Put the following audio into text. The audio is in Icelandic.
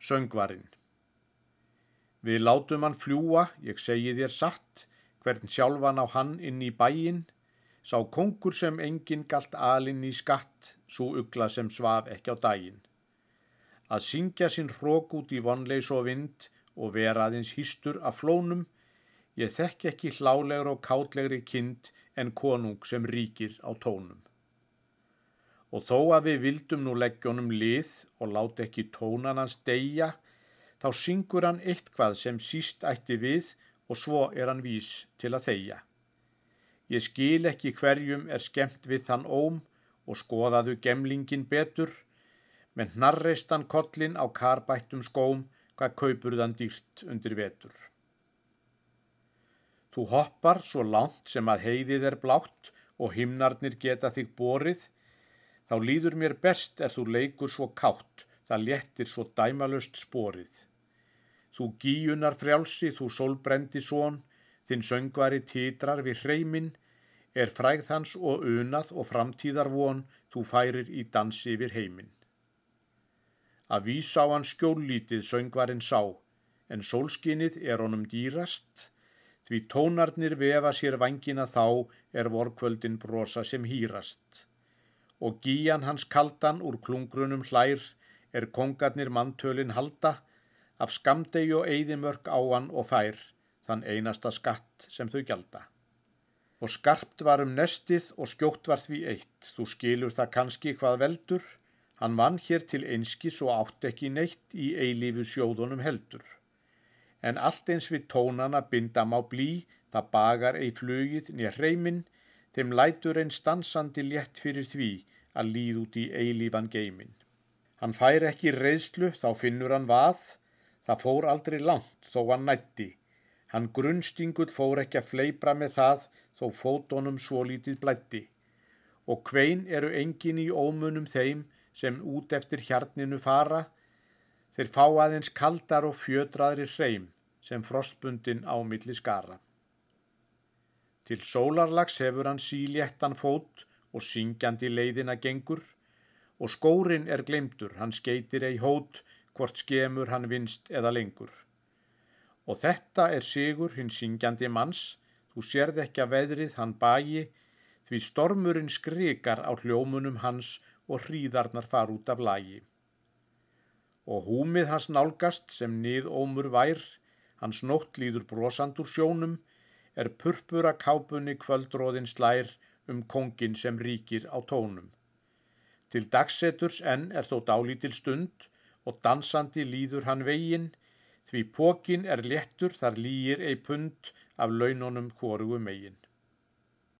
Söngvarinn Við látum hann fljúa, ég segi þér satt, hvern sjálfan á hann inn í bæinn, sá kongur sem enginn galt alinn í skatt, svo ugla sem svaf ekki á daginn. Að syngja sinn hrók út í vonleis og vind og vera aðeins hýstur af flónum, ég þekk ekki hlálegur og kátlegri kind en konung sem ríkir á tónum. Og þó að við vildum nú leggjónum lið og láta ekki tónan hans deyja, þá syngur hann eitthvað sem síst ætti við og svo er hann vís til að þeia. Ég skil ekki hverjum er skemmt við þann óm og skoðaðu gemlingin betur, menn hnarreist hann kollin á karbættum skóm, hvað kaupur þann dýrt undir vetur. Þú hoppar svo langt sem að heiðið er blátt og himnarnir geta þig borið, þá líður mér best er þú leikur svo kátt, það léttir svo dæmalust sporið. Þú gíunar frjálsi, þú sólbrendi són, þinn söngvari títrar við hreiminn, er fræð hans og unað og framtíðar von, þú færir í dansi yfir heiminn. Að vísa á hann skjóllítið söngvarinn sá, en sólskinnið er honum dýrast, því tónarnir vefa sér vangina þá er vorkvöldin brosa sem hýrast. Og gíjan hans kaldan úr klungrunum hlær, er kongarnir manntölin halda, af skamdegi og eigðimörk áan og fær, þann einasta skatt sem þau gjalda. Og skarpt var um nestið og skjótt var því eitt, þú skilur það kannski hvað veldur, hann vann hér til einskis og átt ekki neitt í eilífu sjóðunum heldur. En allt eins við tónana bindam á blí, það bagar ei flugið nýja hreiminn, þeim lætur einn stansandi létt fyrir því að líð út í eilífan geimin. Hann fær ekki reyðslu, þá finnur hann vað, Það fór aldrei langt þó hann nætti. Hann grunnstingull fór ekki að fleipra með það þó fótonum svo lítið blætti. Og hvein eru engin í ómunum þeim sem út eftir hjarninu fara. Þeir fá aðeins kaldar og fjödraðri hreim sem frostbundin á milli skara. Til sólarlags hefur hann síléttan fót og syngjandi leiðina gengur og skórin er glemtur, hann skeitir ei hót hvort skemur hann vinst eða lengur. Og þetta er sigur hinn syngjandi manns, þú sérð ekki að veðrið hann bægi, því stormurinn skrikar á hljómunum hans og hríðarnar far út af lagi. Og húmið hans nálgast sem nið ómur vær, hans nótt líður brosand úr sjónum, er purpura kápunni kvöldróðin slær um kongin sem ríkir á tónum. Til dagseturs enn er þó dálítil stund og dansandi líður hann veginn, því pókin er léttur þar lýir ei pund af laununum hvorugu megin.